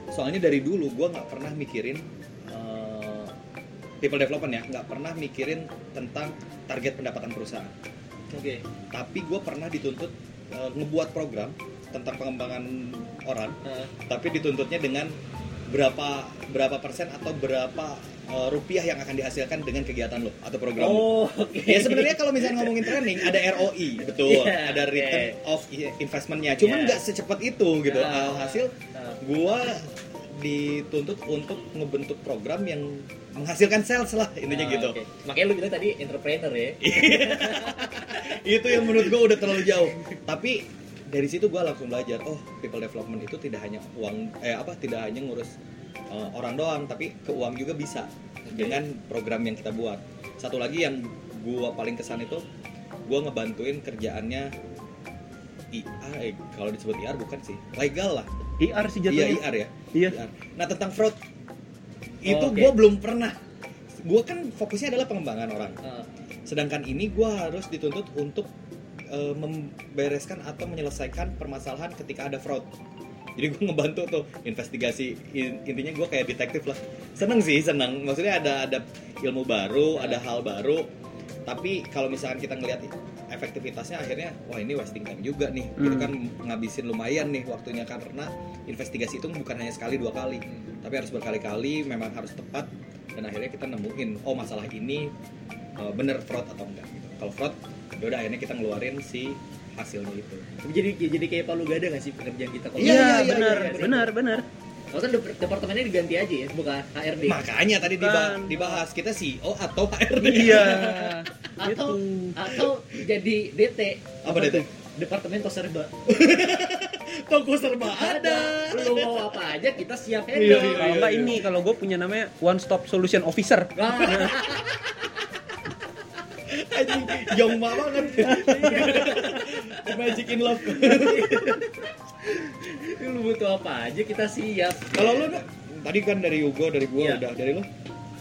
Soalnya dari dulu gue nggak pernah mikirin eh, people development ya, nggak pernah mikirin tentang target pendapatan perusahaan. oke Tapi gue pernah dituntut eh, ngebuat program tentang pengembangan orang, Ah, tapi dituntutnya dengan berapa berapa persen atau berapa eh, rupiah yang akan dihasilkan dengan kegiatan lo atau program lo. oh oke Ya sebenarnya kalau misalnya ngomongin training ada ROI betul, Iya, ada return of investmentnya. Cuman Iya. nggak secepat itu gitu. Ah. Hasil Ah. gua dituntut untuk ngebentuk program yang menghasilkan sales lah intinya Ah, gitu. oke. makanya lu bilang tadi entrepreneur ya itu yang menurut gua udah terlalu jauh. Tapi dari situ gua langsung belajar, oh people development itu tidak hanya uang eh apa tidak hanya ngurus eh, orang doang, tapi ke uang juga bisa dengan program yang kita buat. Satu lagi yang gua paling kesan itu gua ngebantuin kerjaannya IR, eh, kalau disebut IR bukan sih, legal lah. IR sih Iya jatuhnya IR ya. Iya. IR. Nah tentang fraud itu Oh, oke. gue belum pernah. Gue kan fokusnya adalah pengembangan orang. Ah, Sedangkan ini gue harus dituntut untuk eh, membereskan atau menyelesaikan permasalahan ketika ada fraud. Jadi gue ngebantu tuh investigasi In- intinya gue kayak detektif lah. Seneng sih seneng. Maksudnya ada ada ilmu baru, ada hal baru. Tapi kalau misalkan kita ngelihat efektivitasnya akhirnya wah ini wasting time juga nih. Itu Hmm. kan ngabisin lumayan nih waktunya karena investigasi itu bukan hanya sekali dua kali, tapi harus berkali-kali, memang harus tepat dan akhirnya kita nemuin oh masalah ini uh, bener fraud atau enggak gitu. Kalau fraud, yaudah akhirnya kita ngeluarin si hasilnya itu. jadi jadi kayak palu gada nggak sih pekerjaan kita kalau Iya, Iya, iya, iya, benar, iya, iya. benar, benar. Kalau kan dep- departemennya diganti aja ya, bukan HRD. Makanya tadi diba- dibahas kita CEO atau HRD. Iya. atau Itu. atau jadi DT. Apa DT? Departemen Toserba. Toko serba ada. Lu mau apa aja kita siap Iya, handle. iya, Kalau enggak ini kalau gue punya namanya One Stop Solution Officer. Anjing, Yongma banget. Magic in love. lu butuh apa aja kita siap. Kalau lu tadi kan dari Hugo, dari gua Iya. udah dari lu.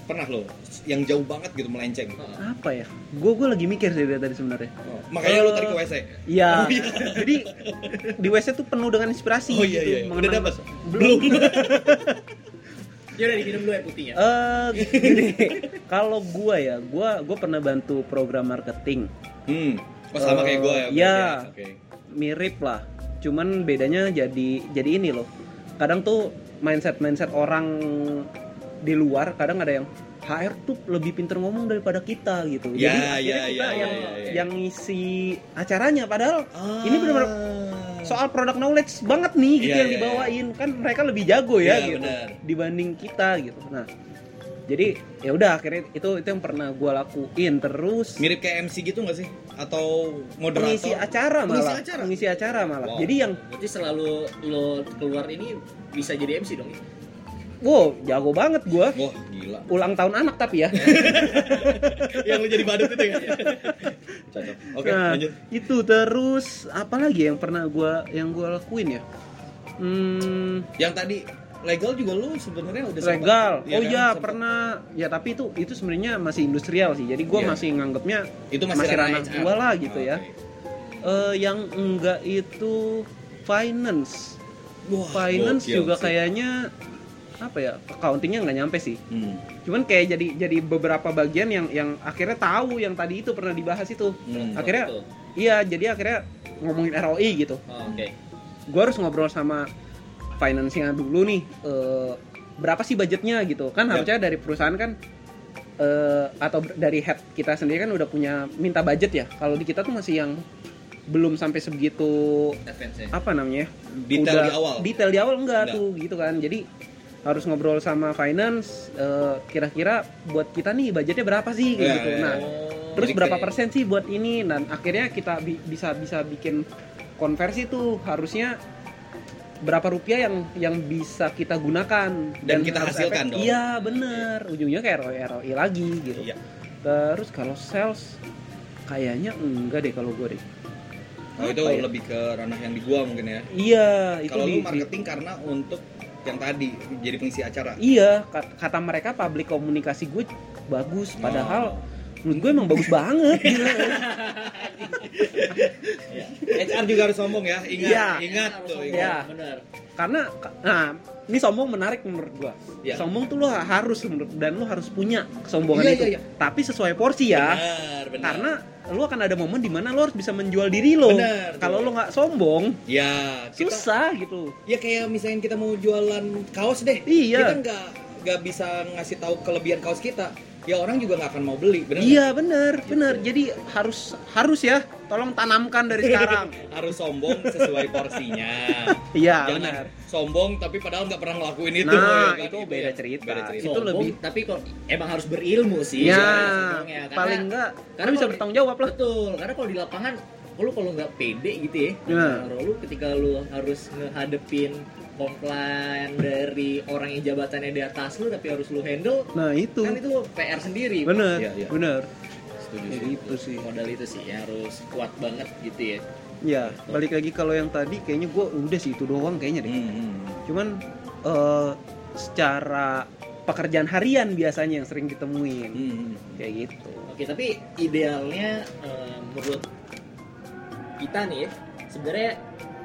pernah lo yang jauh banget gitu melenceng. apa ya gue gue lagi mikir sih dari tadi sebenarnya Oh, makanya lo tadi ke WC. Iya. Oh, iya. Jadi di WC tuh penuh dengan inspirasi Oh iya gitu. iya. Udah mengenang- dapat? Belum. Ya udah diminum dulu ya putihnya. Eh, gini, kalau gua ya, gua gua pernah bantu program marketing. Hmm. Oh, sama kayak gue ya. berarti Iya. Oke. Mirip lah. Cuman bedanya jadi jadi ini loh. Kadang tuh mindset-mindset orang di luar kadang ada yang HR tuh lebih pinter ngomong daripada kita gitu. Ya, Jadi ya, akhirnya kita ya, yang ya, ya. yang ngisi acaranya padahal Ah. ini benar-benar soal product knowledge banget nih gitu Iya, yang iya, dibawain kan mereka lebih jago ya Iya, gitu benar. dibanding kita gitu nah jadi ya udah akhirnya itu itu yang pernah gue lakuin terus mirip kayak MC gitu gak sih? Atau moderator? mengisi acara Pengisi malah acara? mengisi acara malah Wow. jadi yang Berarti selalu lo keluar ini bisa jadi MC dong ya? Wow jago banget gue Wah, gila. ulang tahun anak tapi ya yang lu jadi badut itu ya? Cocok. Oke, Nah, lanjut. itu terus apa lagi yang pernah gua yang gua lakuin ya hmm, Yang tadi legal juga lu sebenarnya udah legal. Iya oh kan? iya, Sempat. pernah. Ya tapi itu itu sebenarnya masih industrial sih. Jadi gua Iya. masih nganggapnya Itu masih, masih ranah gua lah gitu ya. Oke. eh yang enggak itu finance. Wah, finance juga sih. kayaknya apa ya? Accountingnya nggak nyampe sih. Hmm. Cuman kayak jadi jadi beberapa bagian yang yang akhirnya tahu yang tadi itu pernah dibahas itu. Hmm. Akhirnya Betul. iya, jadi akhirnya ngomongin ROI gitu. Oh, Oke. gue harus ngobrol sama finance-nya dulu nih eh, berapa sih budgetnya gitu kan Yap. harusnya dari perusahaan kan eh, atau dari head kita sendiri kan udah punya minta budget ya kalau di kita tuh masih yang belum sampai sebegitu Advance apa namanya Detail Udah- di awal. detail di awal enggak, Enggak. tuh gitu kan jadi harus ngobrol sama finance eh, kira-kira buat kita nih budgetnya berapa sih kayak Ya, gitu ya, nah ya. Oh, terus Jadi berapa kayak- persen sih buat ini dan akhirnya kita bi- bisa bisa bikin konversi tuh harusnya berapa rupiah yang yang bisa kita gunakan Dan kita harus hasilkan efek- dong. iya bener ujungnya kayak ROI ROI lagi gitu Iya. terus kalau sales kayaknya enggak deh kalau gue deh Oh, itu ya? lebih ke ranah yang di gua mungkin ya. iya itu Kalau di- lu di- marketing karena untuk yang tadi jadi pengisi acara. iya kat- kata mereka public komunikasi gue bagus padahal Oh. menurut gue emang bagus banget gila. HR juga harus ngomong ya. Ingat, Iya. ingat tuh. Ingat. Iya. Bener. karena nah ini sombong menarik menurut gua Iya. sombong tuh lo harus menurut dan lo harus punya kesombongan Iya, itu iya, iya. tapi sesuai porsi ya Benar, benar. karena lo akan ada momen di mana lo harus bisa menjual diri lo kalau lo nggak sombong ya kita susah gitu ya kayak misalnya kita mau jualan kaos deh. Iya. Kita nggak nggak bisa ngasih tahu kelebihan kaos kita. Ya orang juga nggak akan mau beli, benar? iya bener bener jadi harus harus ya tolong tanamkan dari sekarang harus sombong sesuai porsinya. iya Jangan benar sombong tapi padahal nggak pernah ngelakuin itu. Nah, ya, itu gitu beda ya. cerita. Beda cerita. Itu Sombong, lebih- tapi kok emang harus berilmu sih. ya sombongnya. Karena- paling enggak karena bisa bertanggung jawab lah Betul, karena kalau di lapangan lu kalau nggak pede gitu ya, Nah. kalau lu ketika lu harus ngehadepin komplain dari orang yang jabatannya di atas lu tapi harus lu handle, nah itu kan itu PR sendiri. bener Iya, iya. bener Setuju sih. gitu sih Modal itu sih yang harus kuat banget gitu ya. Ya, balik lagi kalau yang tadi kayaknya gue udah sih itu doang kayaknya deh. Hmm, hmm. Cuman eh, secara pekerjaan harian biasanya yang sering ditemuin Hmm, hmm. kayak gitu. Oke, tapi idealnya eh, menurut kita nih ya, sebenarnya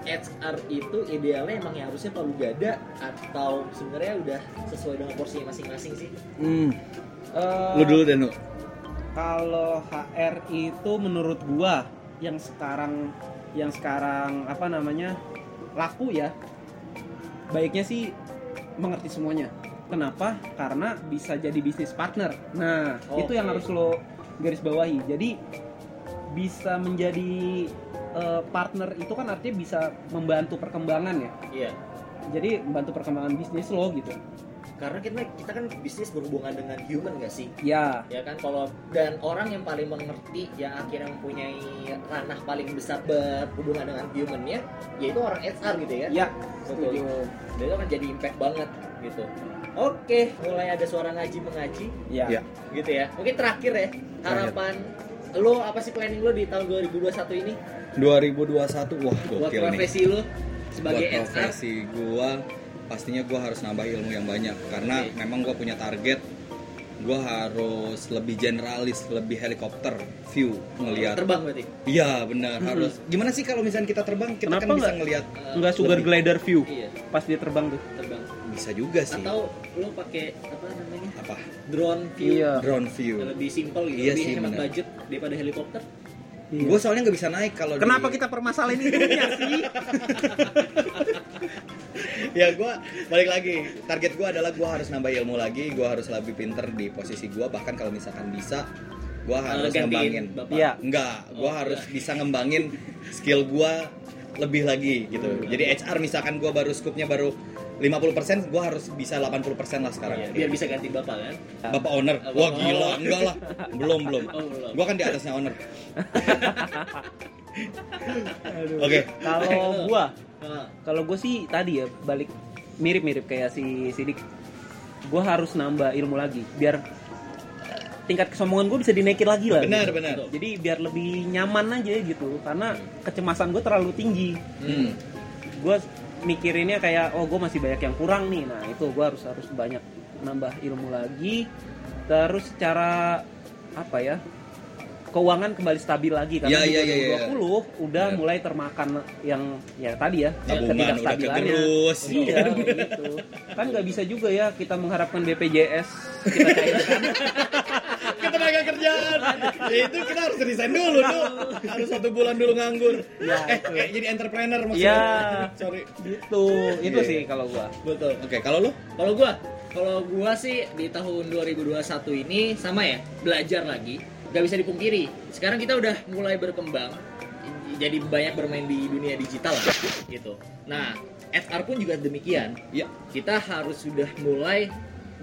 HR itu idealnya emang yang harusnya palu gada atau sebenarnya udah sesuai dengan porsinya masing-masing sih? Hmm. Eh, Lu dulu Danu. Kalau HR itu menurut gua yang sekarang yang sekarang apa namanya laku ya baiknya sih mengerti semuanya. Kenapa? Karena bisa jadi bisnis partner. Nah, itu yang harus lo garis bawahi. Jadi bisa menjadi eh, partner itu kan artinya bisa membantu perkembangan ya. Iya. Jadi membantu perkembangan bisnis lo gitu. Karena kita kita kan bisnis berhubungan dengan human gak sih? Ya, Ya kan kalau dan orang yang paling mengerti yang akhirnya mempunyai ranah paling besar berhubungan dengan humannya yaitu orang HR gitu ya. ya, Betul. Dan itu akan jadi impact banget gitu. Oke, mulai ada suara ngaji mengaji Ya. Ya. gitu ya. Mungkin terakhir ya, harapan lo apa sih planning lo di tahun 2021 ini 2021 wah buat gokil nih. profesi lo sebagai buat HR? profesi gua pastinya gua harus nambah ilmu yang banyak karena Oke. memang gua punya target gue harus lebih generalis lebih helikopter view ngelihat terbang berarti iya benar harus gimana sih kalau misalnya kita terbang kita Kenapa kan bisa nggak? ngelihat Enggak sugar lebih- glider view iya pas dia terbang tuh. terbang bisa juga sih atau lo pakai apa namanya apa drone view Iya. drone view yang lebih simpel gitu Iya lebih sih, hemat benar. budget daripada helikopter gue soalnya nggak bisa naik kalau Kenapa di- kita permasalahin itunya sih? ya gue balik lagi target gue adalah gue harus nambah ilmu lagi gue harus lebih pinter di posisi gue bahkan kalau misalkan bisa gue harus Eh, gantiin ngembangin bapak. Iya. enggak gue Oh, harus iya. bisa ngembangin skill gue lebih lagi gitu Hmm. jadi HR misalkan gue baru skupnya baru 50% gue harus bisa 80% lah sekarang Iya, biar bisa ganti bapak kan bapak owner Oh, wah oh. gila enggak lah belum belum Oh, belum. gue kan di atasnya owner oke Kalau gua, Ah, kalau gue sih tadi ya balik mirip-mirip kayak si Sidik. Gua harus nambah ilmu lagi biar tingkat kesombongan gue bisa dinaikin lagi lah. benar gitu. benar Jadi biar lebih nyaman aja gitu karena kecemasan gue terlalu tinggi. Hmm. Gue mikirinnya kayak oh gue masih banyak yang kurang nih. Nah itu gue harus harus banyak nambah ilmu lagi. Terus secara apa ya? Keuangan kembali stabil lagi karena Ya, di ya, ya, ya. 2020 udah Benar. mulai termakan yang ya tadi ya tabungan udah ketidakstabilannya. Iya gitu. Kan nggak bisa juga ya kita mengharapkan BPJS kita cairkan. kita tenaga kerjaan ya itu kita harus resign dulu tuh harus satu bulan dulu nganggur Ya, eh itu. kayak jadi entrepreneur maksudnya Iya. sorry gitu. Itu Iya. sih kalau gua. betul oke kalau lo Kalau gua, kalau gua sih di tahun 2021 ini sama ya, belajar lagi. Gak bisa dipungkiri. Sekarang kita udah mulai berkembang, jadi banyak bermain di dunia digital lah, gitu. Nah, HR pun juga demikian. ya Kita harus sudah mulai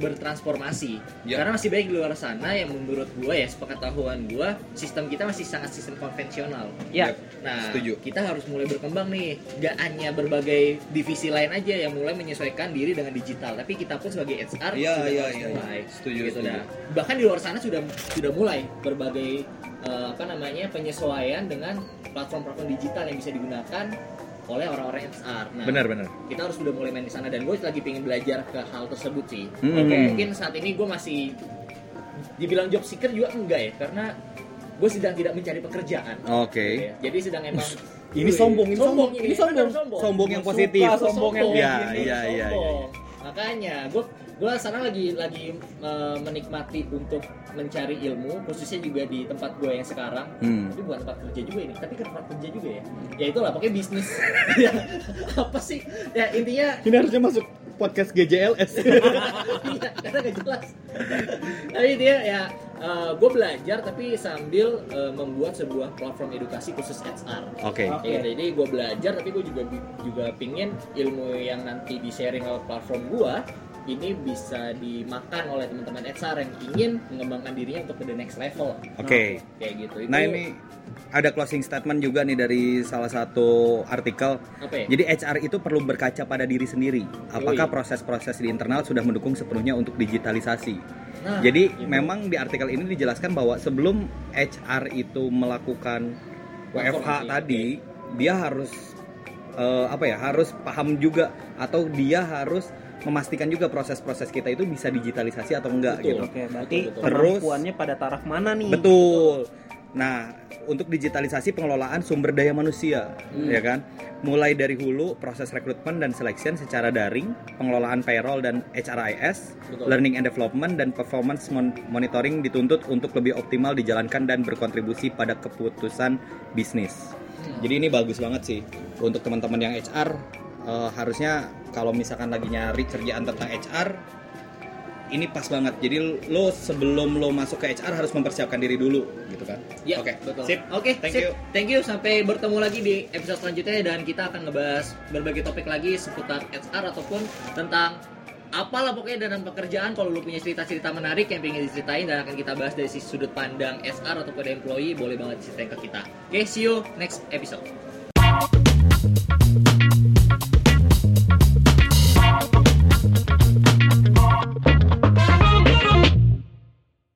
bertransformasi Ya. karena masih banyak di luar sana yang menurut gua ya sepengetahuan gua sistem kita masih sangat sistem konvensional Ya. Nah, Setuju. kita harus mulai berkembang nih. Gak hanya berbagai divisi lain aja yang mulai menyesuaikan diri dengan digital, tapi kita pun sebagai HR Iya, sudah iya, harus iya, mulai. Setuju, Gitu setuju. dah. Bahkan di luar sana sudah sudah mulai berbagai eh, apa namanya penyesuaian dengan platform-platform digital yang bisa digunakan oleh orang-orang HR. Nah, benar benar kita harus sudah mulai main di sana dan gue lagi pengen belajar ke hal tersebut sih. Hmm. Oke, mungkin saat ini gue masih dibilang job seeker juga enggak ya, karena gue sedang tidak mencari pekerjaan. oke Oke, Jadi sedang emang Ini sombong, ini sombong, ini, ini sombong. bener sombong. Sombong yang Suka positif. sombong yang Iya, Ini iya, iya, sombong. Makanya gue gue sekarang lagi lagi eh, menikmati untuk mencari ilmu khususnya juga di tempat gue yang sekarang. Hmm. Tapi bukan tempat kerja juga ini, tapi ke tempat kerja juga ya. Ya itulah pokoknya bisnis. Ya, apa sih? Ya intinya ini harusnya masuk podcast GJLS Iya, karena gak jelas. tapi dia ya gue belajar tapi sambil eh, membuat sebuah platform edukasi khusus HR. oke Oke. Ya, jadi gue belajar tapi gue juga juga pingin ilmu yang nanti di sharing lewat platform gue ini bisa dimakan oleh teman-teman HR yang ingin mengembangkan dirinya untuk ke the next level. oke Kayak gitu. Itu nah ini ada closing statement juga nih dari salah satu artikel apa ya? Jadi HR itu perlu berkaca pada diri sendiri. Apakah proses-proses di internal sudah mendukung sepenuhnya untuk digitalisasi? Nah, Jadi itu. memang di artikel ini dijelaskan bahwa sebelum HR itu melakukan WFH tadi, dia harus eh, apa ya? Harus paham juga atau dia harus memastikan juga proses-proses kita itu bisa digitalisasi atau enggak Betul. gitu. Oke, berarti Betul, betul. Terus- kemampuannya pada taraf mana nih? Betul. Nah, untuk digitalisasi pengelolaan sumber daya manusia, Hmm. ya kan? Mulai dari hulu proses rekrutmen dan selection secara daring, pengelolaan payroll dan HRIS, Betul. learning and development dan performance mon- monitoring dituntut untuk lebih optimal dijalankan dan berkontribusi pada keputusan bisnis. Hmm. Jadi ini bagus banget sih untuk teman-teman yang HR eh, harusnya kalau misalkan lagi nyari kerjaan tentang HR ini pas banget. Jadi lo sebelum lo masuk ke HR harus mempersiapkan diri dulu gitu kan. Ya, Oke, betul. sip. Oke, Thank sip. you. Thank you. Sampai bertemu lagi di episode selanjutnya dan kita akan ngebahas berbagai topik lagi seputar HR ataupun tentang apalah pokoknya dalam pekerjaan kalau lu punya cerita-cerita menarik yang pengen diceritain dan akan kita bahas dari sisi sudut pandang HR ataupun employee boleh banget diceritain ke kita. Oke, see you next episode. フフフフフフ。